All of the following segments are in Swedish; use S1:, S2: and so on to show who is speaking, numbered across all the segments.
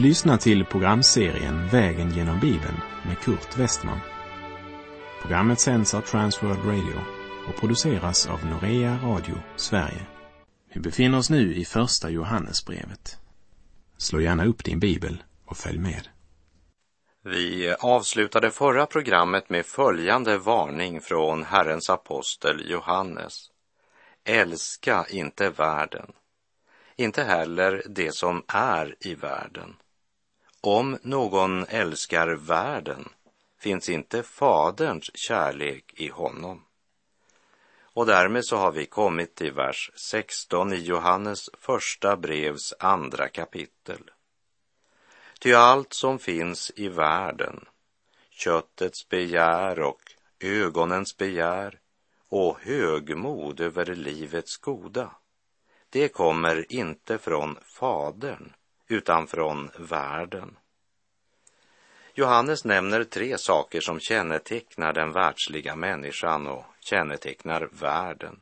S1: Du lyssnar till programserien Vägen genom Bibeln med Kurt Westman. Programmet sänds av Transworld Radio och produceras av Norea Radio Sverige. Vi befinner oss nu i Första Johannesbrevet. Slå gärna upp din bibel och följ med.
S2: Vi avslutade förra programmet med följande varning från Herrens apostel Johannes. Älska inte världen, inte heller det som är i världen. Om någon älskar världen finns inte Faderns kärlek i honom. Och därmed så har vi kommit till vers 16 i Johannes första brevs andra kapitel. Ty allt som finns i världen, köttets begär och ögonens begär och högmod över livets goda, det kommer inte från Fadern utan från världen. Johannes nämner tre saker som kännetecknar den världsliga människan och kännetecknar världen.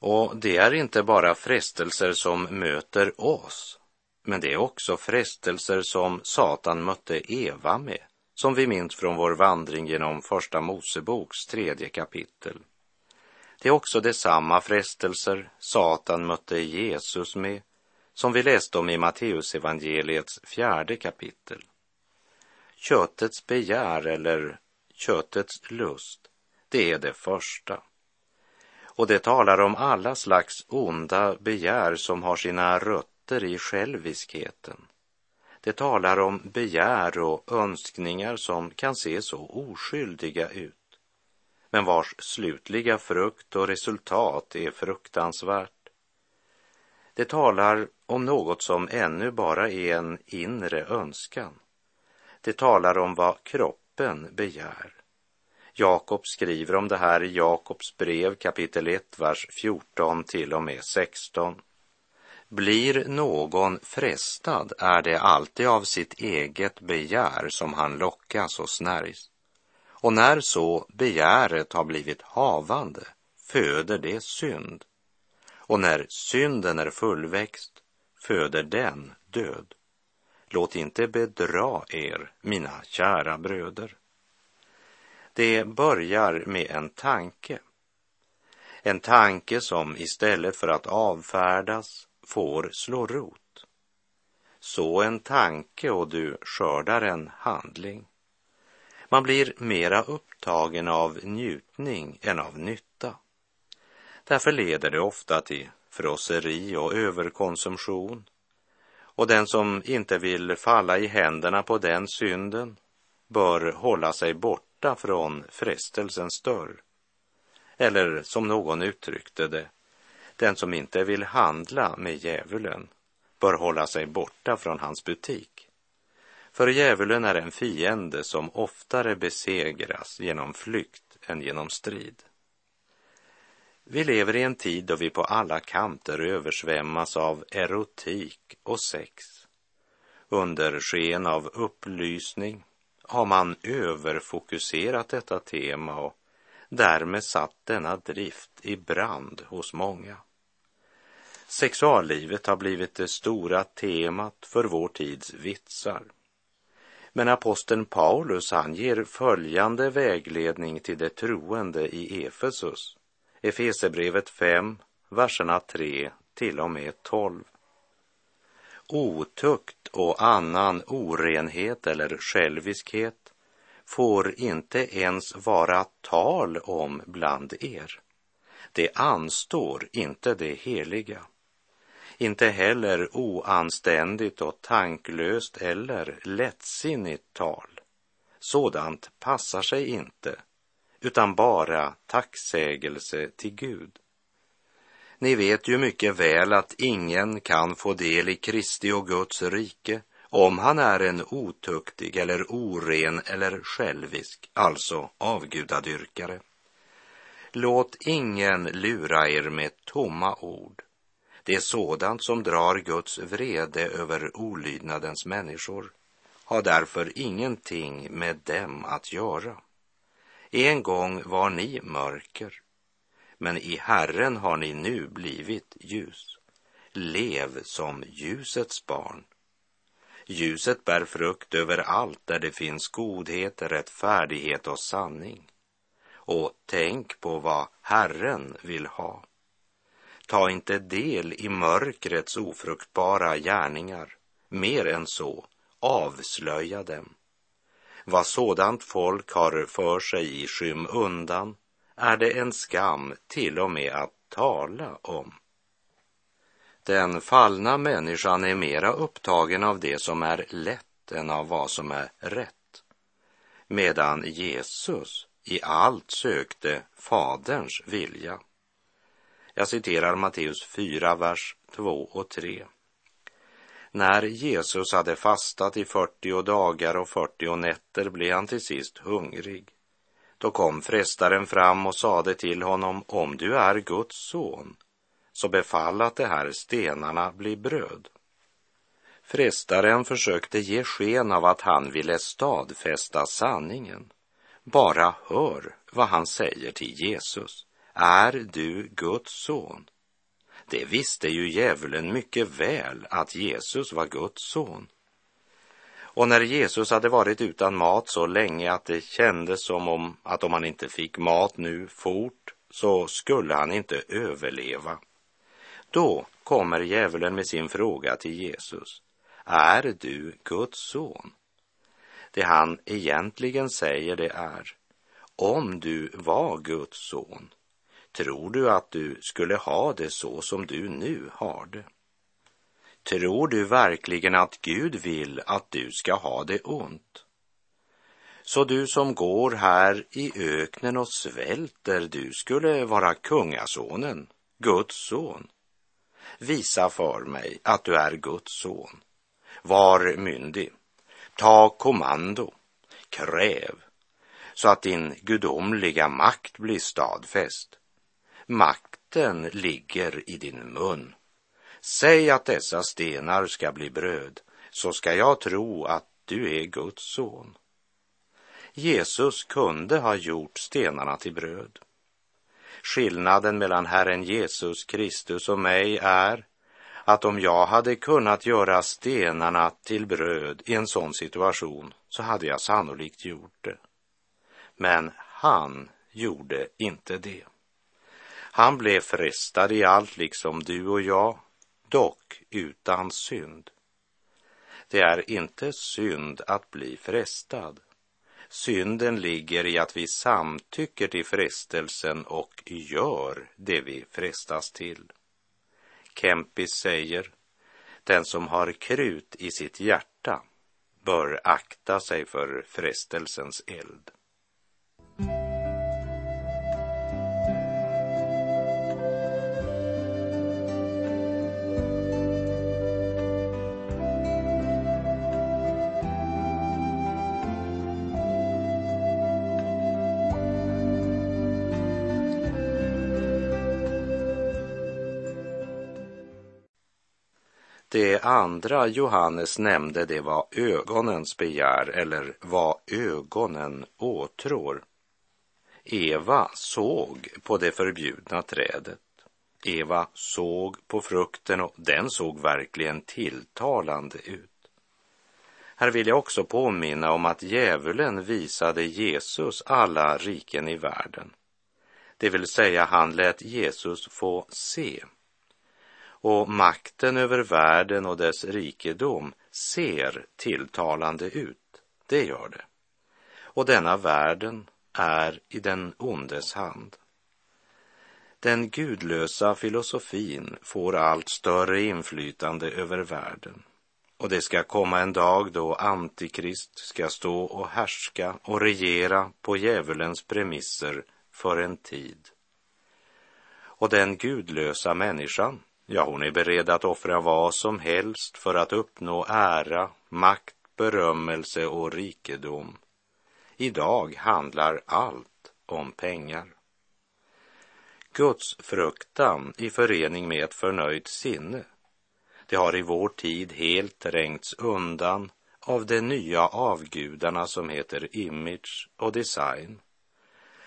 S2: Och det är inte bara frestelser som möter oss, men det är också frestelser som Satan mötte Eva med, som vi minns från vår vandring genom Första Moseboks tredje kapitel. Det är också detsamma frestelser Satan mötte Jesus med, som vi läste om i Matteusevangeliets fjärde kapitel. Köttets begär eller köttets lust, det är det första. Och det talar om alla slags onda begär som har sina rötter i själviskheten. Det talar om begär och önskningar som kan se så oskyldiga ut men vars slutliga frukt och resultat är fruktansvärt. Det talar om något som ännu bara är en inre önskan. Det talar om vad kroppen begär. Jakob skriver om det här i Jakobs brev kapitel 1, vers 14 till och med 16. Blir någon frestad är det alltid av sitt eget begär som han lockas och snärjs. Och när så begäret har blivit havande föder det synd. Och när synden är fullväxt föder den död. Låt inte bedra er, mina kära bröder. Det börjar med en tanke. En tanke som istället för att avfärdas får slå rot. Så en tanke och du skördar en handling. Man blir mera upptagen av njutning än av nytta. Därför leder det ofta till frosseri och överkonsumtion. Och den som inte vill falla i händerna på den synden bör hålla sig borta från frestelsens dörr. Eller som någon uttryckte det, den som inte vill handla med djävulen bör hålla sig borta från hans butik. För djävulen är en fiende som oftare besegras genom flykt än genom strid. Vi lever i en tid då vi på alla kanter översvämmas av erotik och sex. Under sken av upplysning har man överfokuserat detta tema och därmed satt denna drift i brand hos många. Sexuallivet har blivit det stora temat för vår tids vitsar. Men aposteln Paulus han ger följande vägledning till de troende i Efesus. Efesebrevet 5, verserna 3 till och med 12. Otukt och annan orenhet eller själviskhet får inte ens vara tal om bland er. Det anstår inte det heliga inte heller oanständigt och tanklöst eller lättsinnigt tal. Sådant passar sig inte, utan bara tacksägelse till Gud. Ni vet ju mycket väl att ingen kan få del i Kristi och Guds rike om han är en otuktig eller oren eller självisk, alltså avgudadyrkare. Låt ingen lura er med tomma ord. Det är sådant som drar Guds vrede över olydnadens människor, har därför ingenting med dem att göra. En gång var ni mörker, men i Herren har ni nu blivit ljus. Lev som ljusets barn. Ljuset bär frukt överallt där det finns godhet, rättfärdighet och sanning. Och tänk på vad Herren vill ha. Ta inte del i mörkrets ofruktbara gärningar. Mer än så, avslöja dem. Vad sådant folk har för sig i skymundan är det en skam till och med att tala om. Den fallna människan är mera upptagen av det som är lätt än av vad som är rätt. Medan Jesus i allt sökte Faderns vilja. Jag citerar Matteus 4, vers 2 och 3. När Jesus hade fastat i 40 dagar och 40 nätter blev han till sist hungrig. Då kom frestaren fram och sade till honom, om du är Guds son, så befall att de här stenarna blir bröd. Frestaren försökte ge sken av att han ville stadfästa sanningen. Bara hör vad han säger till Jesus. Är du Guds son? Det visste ju djävulen mycket väl att Jesus var Guds son. Och när Jesus hade varit utan mat så länge att det kändes som om att om han inte fick mat nu fort så skulle han inte överleva. Då kommer djävulen med sin fråga till Jesus. Är du Guds son? Det han egentligen säger det är, om du var Guds son, tror du att du skulle ha det så som du nu har det? Tror du verkligen att Gud vill att du ska ha det ont? Så du som går här i öknen och svälter, du skulle vara kungasonen, Guds son. Visa för mig att du är Guds son. Var myndig. Ta kommando. Kräv så att din gudomliga makt blir stadfäst. Makten ligger i din mun. Säg att dessa stenar ska bli bröd, så ska jag tro att du är Guds son. Jesus kunde ha gjort stenarna till bröd. Skillnaden mellan Herren Jesus Kristus och mig är att om jag hade kunnat göra stenarna till bröd i en sån situation så hade jag sannolikt gjort det. Men han gjorde inte det. Han blev frestad i allt liksom du och jag, dock utan synd. Det är inte synd att bli frestad. Synden ligger i att vi samtycker till frestelsen och gör det vi frestas till. Kempis säger, den som har krut i sitt hjärta bör akta sig för frestelsens eld. Det andra Johannes nämnde det var ögonens begär eller vad ögonen åtrår. Eva såg på det förbjudna trädet. Eva såg på frukten och den såg verkligen tilltalande ut. Här vill jag också påminna om att djävulen visade Jesus alla riken i världen. Det vill säga, han lät Jesus få se och makten över världen och dess rikedom ser tilltalande ut. Det gör det. Och denna världen är i den ondes hand. Den gudlösa filosofin får allt större inflytande över världen. Och det ska komma en dag då Antikrist ska stå och härska och regera på djävulens premisser för en tid. Och den gudlösa människan Ja, hon är beredd att offra vad som helst för att uppnå ära, makt, berömmelse och rikedom. Idag handlar allt om pengar. Guds fruktan i förening med ett förnöjt sinne, det har i vår tid helt trängts undan av de nya avgudarna som heter image och design.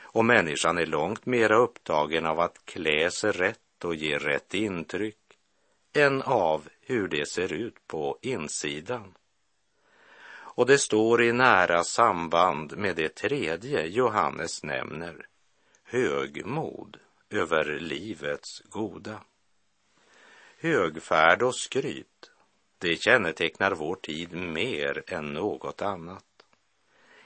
S2: Och människan är långt mera upptagen av att klä sig rätt rätt och ger rätt intryck än av hur det ser ut på insidan. Och det står i nära samband med det tredje Johannes nämner, högmod över livets goda. Högfärd och skryt, det kännetecknar vår tid mer än något annat.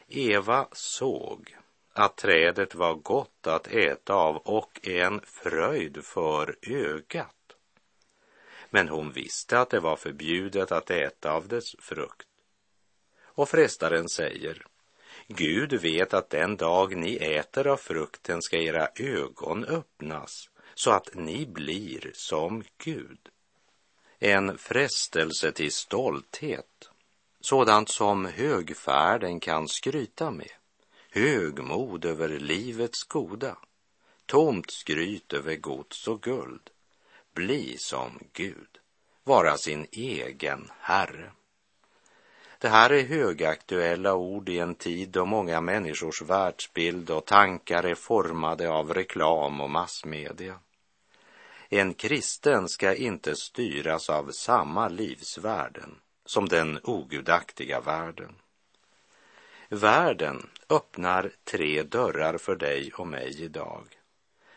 S2: Eva såg att trädet var gott att äta av och en fröjd för ögat. Men hon visste att det var förbjudet att äta av dess frukt. Och frestaren säger, Gud vet att den dag ni äter av frukten ska era ögon öppnas så att ni blir som Gud. En frestelse till stolthet, sådant som högfärden kan skryta med högmod över livets goda, tomt skryt över gods och guld, bli som Gud, vara sin egen Herre. Det här är högaktuella ord i en tid då många människors världsbild och tankar är formade av reklam och massmedia. En kristen ska inte styras av samma livsvärden som den ogudaktiga världen. Världen öppnar tre dörrar för dig och mig idag.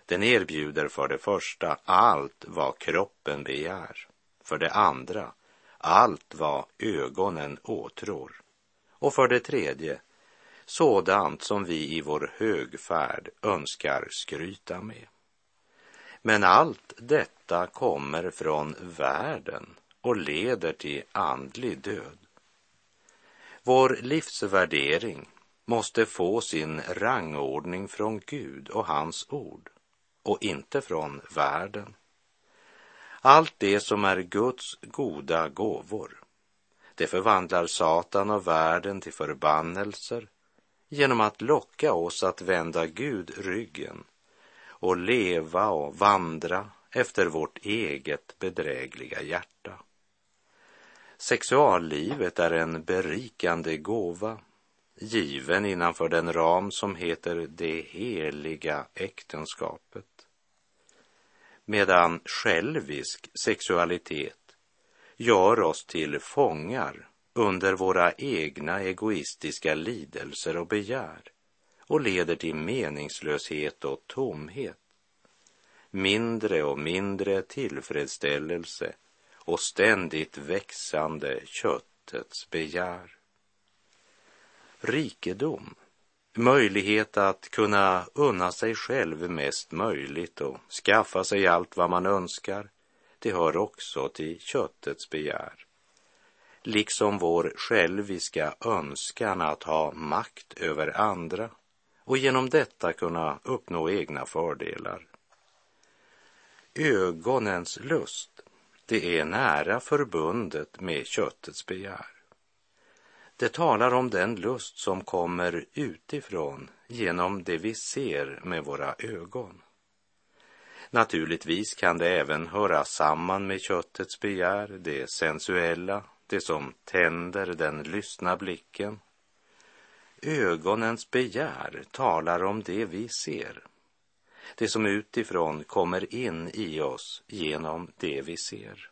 S2: Den erbjuder för det första allt vad kroppen begär. För det andra allt vad ögonen åtrår. Och för det tredje sådant som vi i vår högfärd önskar skryta med. Men allt detta kommer från världen och leder till andlig död. Vår livsvärdering måste få sin rangordning från Gud och hans ord och inte från världen. Allt det som är Guds goda gåvor, det förvandlar Satan och världen till förbannelser genom att locka oss att vända Gud ryggen och leva och vandra efter vårt eget bedrägliga hjärta. Sexuallivet är en berikande gåva given innanför den ram som heter det heliga äktenskapet. Medan självisk sexualitet gör oss till fångar under våra egna egoistiska lidelser och begär och leder till meningslöshet och tomhet. Mindre och mindre tillfredsställelse och ständigt växande köttets begär. Rikedom, möjlighet att kunna unna sig själv mest möjligt och skaffa sig allt vad man önskar, det hör också till köttets begär. Liksom vår själviska önskan att ha makt över andra och genom detta kunna uppnå egna fördelar. Ögonens lust det är nära förbundet med köttets begär. Det talar om den lust som kommer utifrån genom det vi ser med våra ögon. Naturligtvis kan det även höra samman med köttets begär, det sensuella, det som tänder den lyssna blicken. Ögonens begär talar om det vi ser, det som utifrån kommer in i oss genom det vi ser.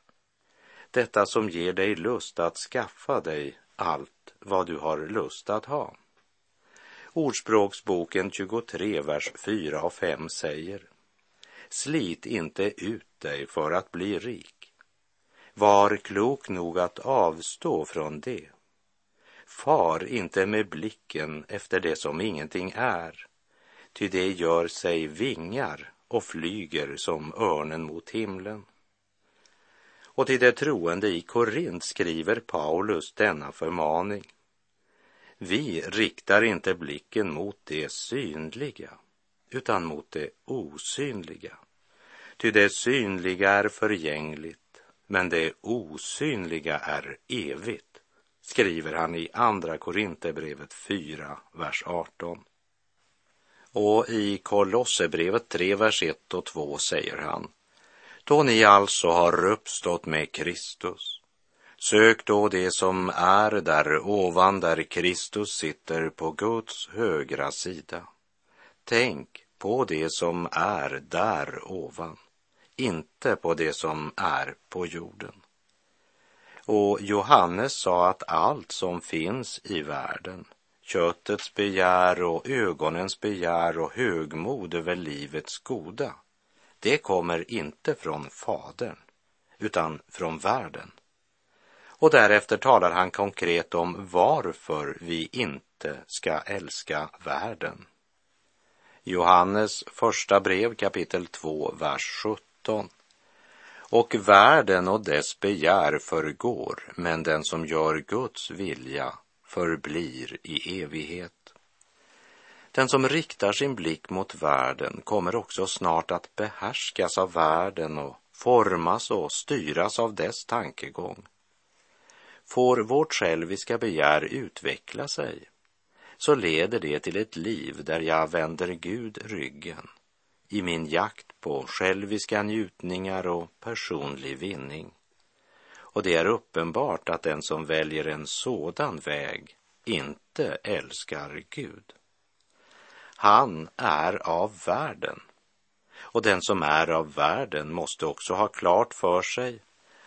S2: Detta som ger dig lust att skaffa dig allt vad du har lust att ha. Ordspråksboken 23, vers 4 och 5 säger Slit inte ut dig för att bli rik. Var klok nog att avstå från det. Far inte med blicken efter det som ingenting är, ty det gör sig vingar och flyger som örnen mot himlen. Och till de troende i Korint skriver Paulus denna förmaning. Vi riktar inte blicken mot det synliga, utan mot det osynliga. Ty det synliga är förgängligt, men det osynliga är evigt, skriver han i Andra Korinthierbrevet 4, vers 18. Och i Kolosserbrevet 3, vers 1 och 2 säger han då ni alltså har uppstått med Kristus, sök då det som är där ovan där Kristus sitter på Guds högra sida. Tänk på det som är där ovan, inte på det som är på jorden. Och Johannes sa att allt som finns i världen, köttets begär och ögonens begär och högmod över livets goda, det kommer inte från Fadern, utan från världen. Och därefter talar han konkret om varför vi inte ska älska världen. Johannes första brev kapitel 2, vers 17. Och världen och dess begär förgår, men den som gör Guds vilja förblir i evighet. Den som riktar sin blick mot världen kommer också snart att behärskas av världen och formas och styras av dess tankegång. Får vårt själviska begär utveckla sig så leder det till ett liv där jag vänder Gud ryggen i min jakt på själviska njutningar och personlig vinning. Och det är uppenbart att den som väljer en sådan väg inte älskar Gud. Han är av världen. Och den som är av världen måste också ha klart för sig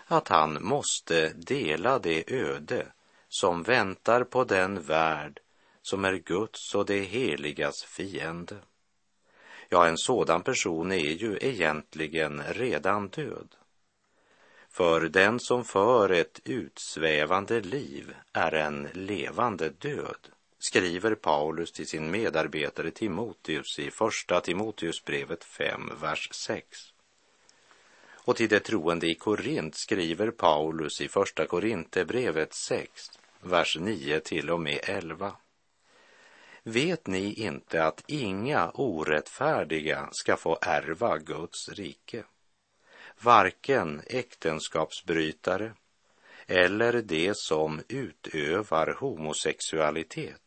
S2: att han måste dela det öde som väntar på den värld som är Guds och det heligas fiende. Ja, en sådan person är ju egentligen redan död. För den som för ett utsvävande liv är en levande död, skriver Paulus till sin medarbetare Timoteus i Första Timoteusbrevet 5, vers 6. Och till det troende i Korint skriver Paulus i Första Korinthierbrevet 6, vers 9 till och med 11. Vet ni inte att inga orättfärdiga ska få ärva Guds rike? Varken äktenskapsbrytare eller de som utövar homosexualitet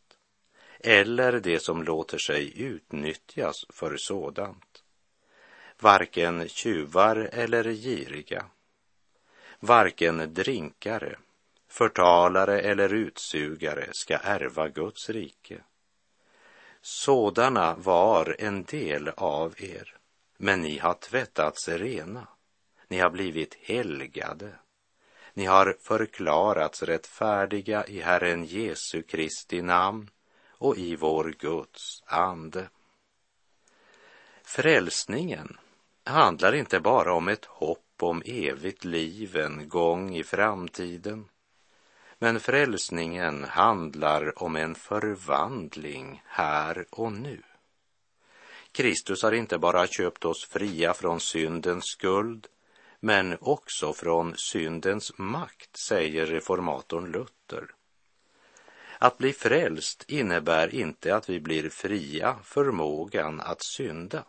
S2: eller de som låter sig utnyttjas för sådant. Varken tjuvar eller giriga, varken drinkare, förtalare eller utsugare ska ärva Guds rike. Sådana var en del av er, men ni har tvättats rena. Ni har blivit helgade. Ni har förklarats rättfärdiga i Herren Jesu Kristi namn och i vår Guds ande. Frälsningen handlar inte bara om ett hopp om evigt liv en gång i framtiden men frälsningen handlar om en förvandling här och nu. Kristus har inte bara köpt oss fria från syndens skuld, men också från syndens makt, säger reformatorn Luther. Att bli frälst innebär inte att vi blir fria förmågan att synda,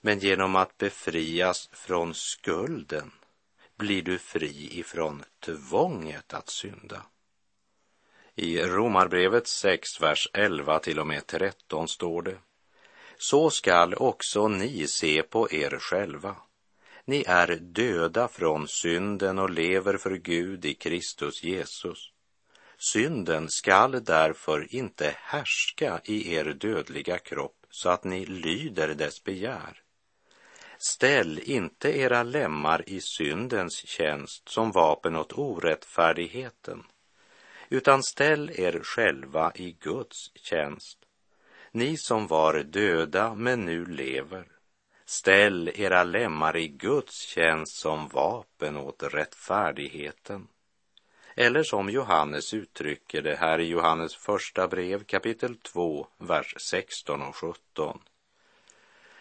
S2: men genom att befrias från skulden blir du fri ifrån tvånget att synda. I Romarbrevet 6, vers 11 till och med 13 står det. Så skall också ni se på er själva. Ni är döda från synden och lever för Gud i Kristus Jesus. Synden skall därför inte härska i er dödliga kropp så att ni lyder dess begär. Ställ inte era lemmar i syndens tjänst som vapen åt orättfärdigheten, utan ställ er själva i Guds tjänst. Ni som var döda men nu lever. Ställ era lemmar i Guds tjänst som vapen åt rättfärdigheten. Eller som Johannes uttrycker det här i Johannes första brev kapitel 2, vers 16 och 17.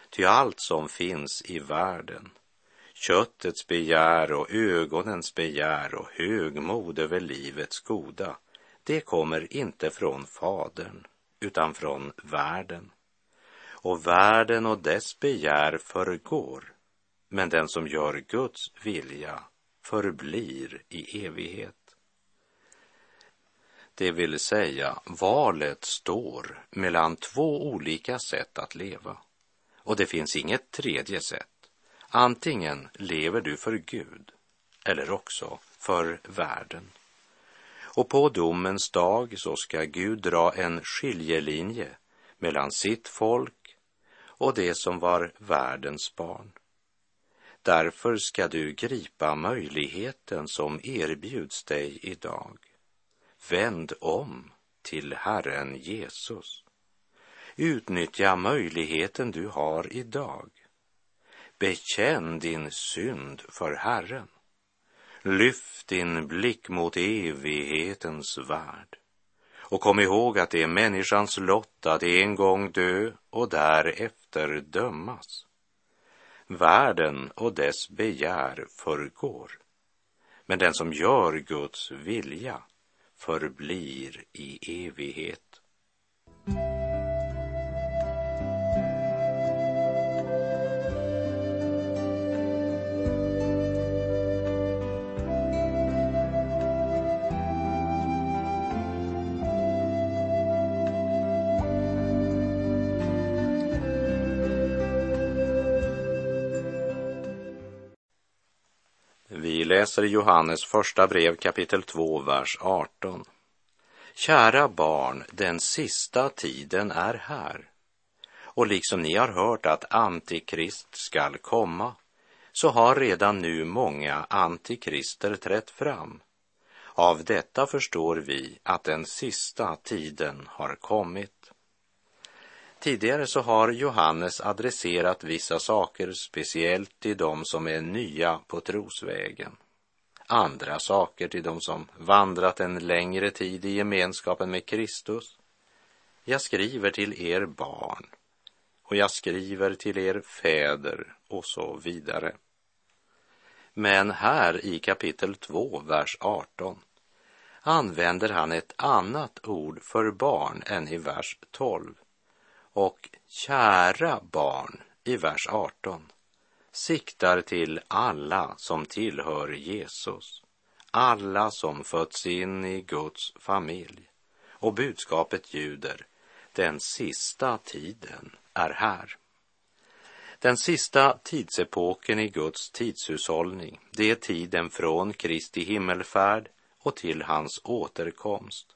S2: Ty allt som finns i världen, köttets begär och ögonens begär och högmod över livets goda, det kommer inte från Fadern, utan från världen. Och världen och dess begär förgår, men den som gör Guds vilja förblir i evighet. Det vill säga, valet står mellan två olika sätt att leva. Och det finns inget tredje sätt. Antingen lever du för Gud eller också för världen. Och på domens dag så ska Gud dra en skiljelinje mellan sitt folk och det som var världens barn. därför ska du gripa möjligheten som erbjuds dig idag. Vänd om till Herren Jesus. Utnyttja möjligheten du har idag. Bekänn din synd för Herren. Lyft din blick mot evighetens värld. Och kom ihåg att det är människans lott att en gång dö och därefter dömas. Världen och dess begär förgår, men den som gör Guds vilja förblir i evighet. Läser Johannes första brev kapitel 2, vers 18. Kära barn, den sista tiden är här. Och liksom ni har hört att Antikrist skall komma, så har redan nu många antikrister trätt fram. Av detta förstår vi att den sista tiden har kommit. Tidigare så har Johannes adresserat vissa saker speciellt till de som är nya på trosvägen. Andra saker till de som vandrat en längre tid i gemenskapen med Kristus. Jag skriver till er barn och jag skriver till er fäder och så vidare. Men här i kapitel 2, vers 18 använder han ett annat ord för barn än i vers 12 och kära barn i vers 18 siktar till alla som tillhör Jesus, alla som fötts in i Guds familj. Och budskapet ljuder, den sista tiden är här. Den sista tidsepoken i Guds tidshushållning, det är tiden från Kristi himmelfärd och till hans återkomst.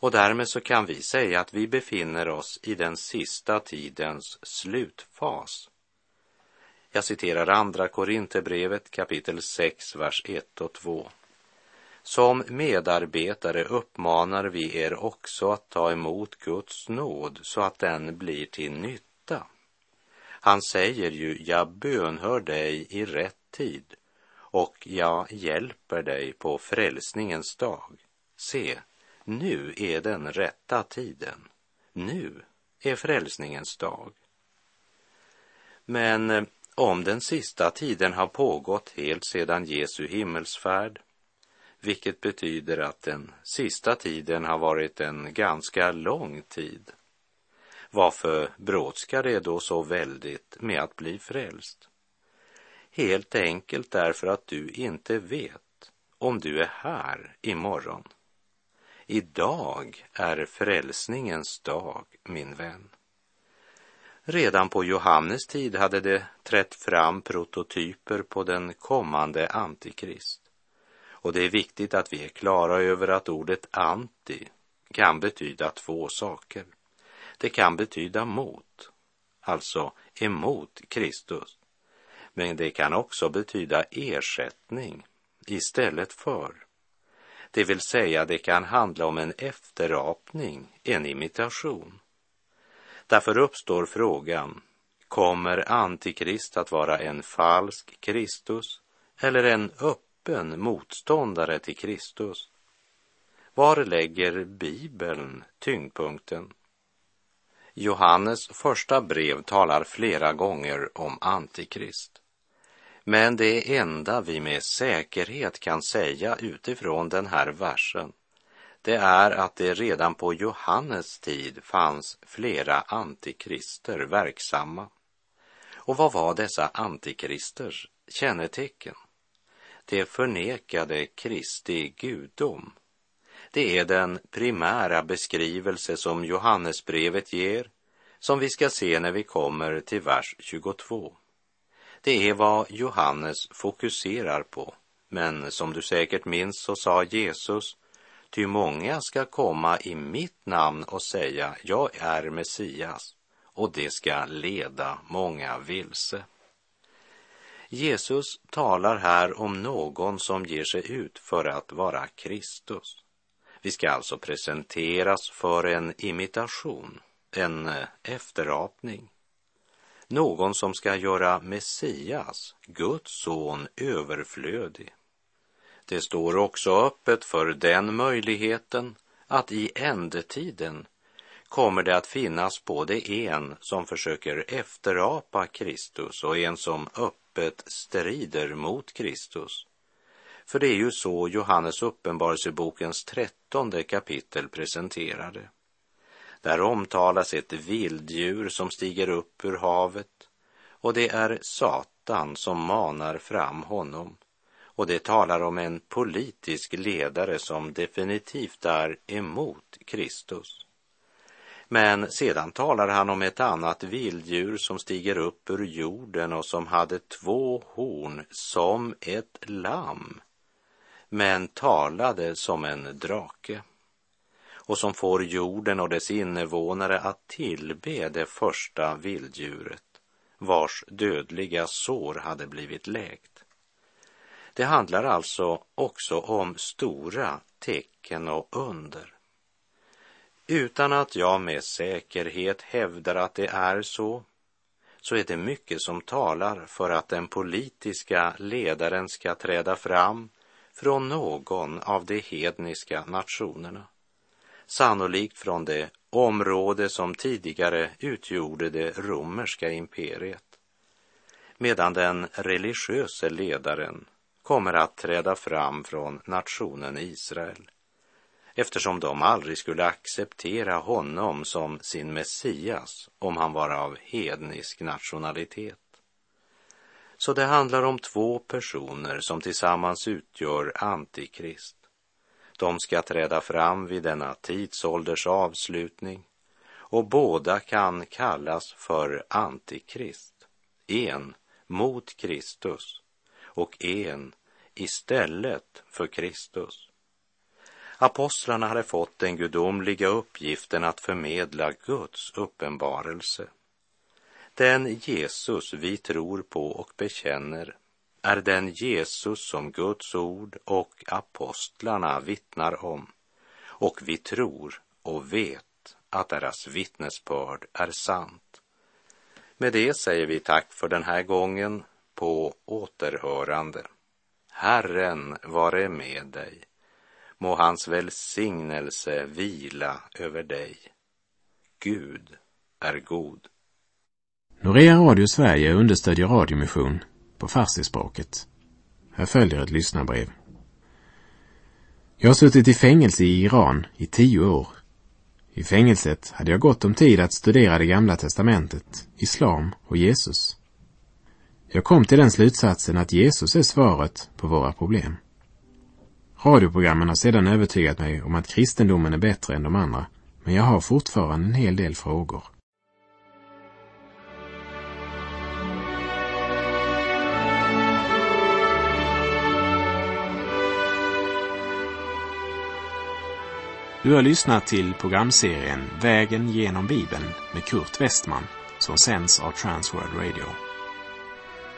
S2: Och därmed så kan vi säga att vi befinner oss i den sista tidens slutfas. Jag citerar andra Korinthierbrevet kapitel 6, vers 1 och 2. Som medarbetare uppmanar vi er också att ta emot Guds nåd så att den blir till nytta. Han säger ju, jag bönhör dig i rätt tid och jag hjälper dig på frälsningens dag. Se, nu är den rätta tiden. Nu är frälsningens dag. Men eh, om den sista tiden har pågått helt sedan Jesu himmelsfärd, vilket betyder att den sista tiden har varit en ganska lång tid. Varför brådskar det då så väldigt med att bli frälst? Helt enkelt därför att du inte vet om du är här imorgon. Idag är frälsningens dag, min vän. Redan på Johannes tid hade det trätt fram prototyper på den kommande antikrist. Och det är viktigt att vi är klara över att ordet anti kan betyda två saker. Det kan betyda mot, alltså emot Kristus. Men det kan också betyda ersättning istället för. Det vill säga, det kan handla om en efterapning, en imitation. Därför uppstår frågan, kommer Antikrist att vara en falsk Kristus eller en öppen motståndare till Kristus? Var lägger Bibeln tyngdpunkten? Johannes första brev talar flera gånger om Antikrist. Men det enda vi med säkerhet kan säga utifrån den här versen det är att det redan på Johannes tid fanns flera antikrister verksamma. Och vad var dessa antikristers kännetecken? Det förnekade Kristi gudom. Det är den primära beskrivelse som Johannesbrevet ger, som vi ska se när vi kommer till vers 22. Det är vad Johannes fokuserar på, men som du säkert minns så sa Jesus Ty många ska komma i mitt namn och säga, jag är Messias, och det ska leda många vilse. Jesus talar här om någon som ger sig ut för att vara Kristus. Vi ska alltså presenteras för en imitation, en eh, efterapning. Någon som ska göra Messias, Guds son, överflödig. Det står också öppet för den möjligheten att i ändetiden kommer det att finnas både en som försöker efterapa Kristus och en som öppet strider mot Kristus. För det är ju så Johannes uppenbarelsebokens trettonde kapitel presenterade. Där omtalas ett vilddjur som stiger upp ur havet och det är Satan som manar fram honom. Och det talar om en politisk ledare som definitivt är emot Kristus. Men sedan talar han om ett annat vilddjur som stiger upp ur jorden och som hade två horn som ett lamm, men talade som en drake och som får jorden och dess invånare att tillbe det första vilddjuret vars dödliga sår hade blivit läkt. Det handlar alltså också om stora tecken och under. Utan att jag med säkerhet hävdar att det är så, så är det mycket som talar för att den politiska ledaren ska träda fram från någon av de hedniska nationerna. Sannolikt från det område som tidigare utgjorde det romerska imperiet. Medan den religiöse ledaren kommer att träda fram från nationen Israel eftersom de aldrig skulle acceptera honom som sin Messias om han var av hednisk nationalitet. Så det handlar om två personer som tillsammans utgör Antikrist. De ska träda fram vid denna tidsålders avslutning och båda kan kallas för Antikrist. En mot Kristus och en istället för Kristus. Apostlarna hade fått den gudomliga uppgiften att förmedla Guds uppenbarelse. Den Jesus vi tror på och bekänner är den Jesus som Guds ord och apostlarna vittnar om. Och vi tror och vet att deras vittnesbörd är sant. Med det säger vi tack för den här gången på återhörande. Herren vare med dig. Må hans välsignelse vila över dig. Gud är god.
S1: Norea Radio Sverige understödjer radiomission på farsispråket. Här följer ett lyssnarbrev. Jag har suttit i fängelse i Iran i tio år. I fängelset hade jag gott om tid att studera det gamla testamentet, islam och Jesus. Jag kom till den slutsatsen att Jesus är svaret på våra problem. Radioprogrammen har sedan övertygat mig om att kristendomen är bättre än de andra, men jag har fortfarande en hel del frågor. Du har lyssnat till programserien Vägen genom Bibeln med Kurt Westman som sänds av Transworld Radio.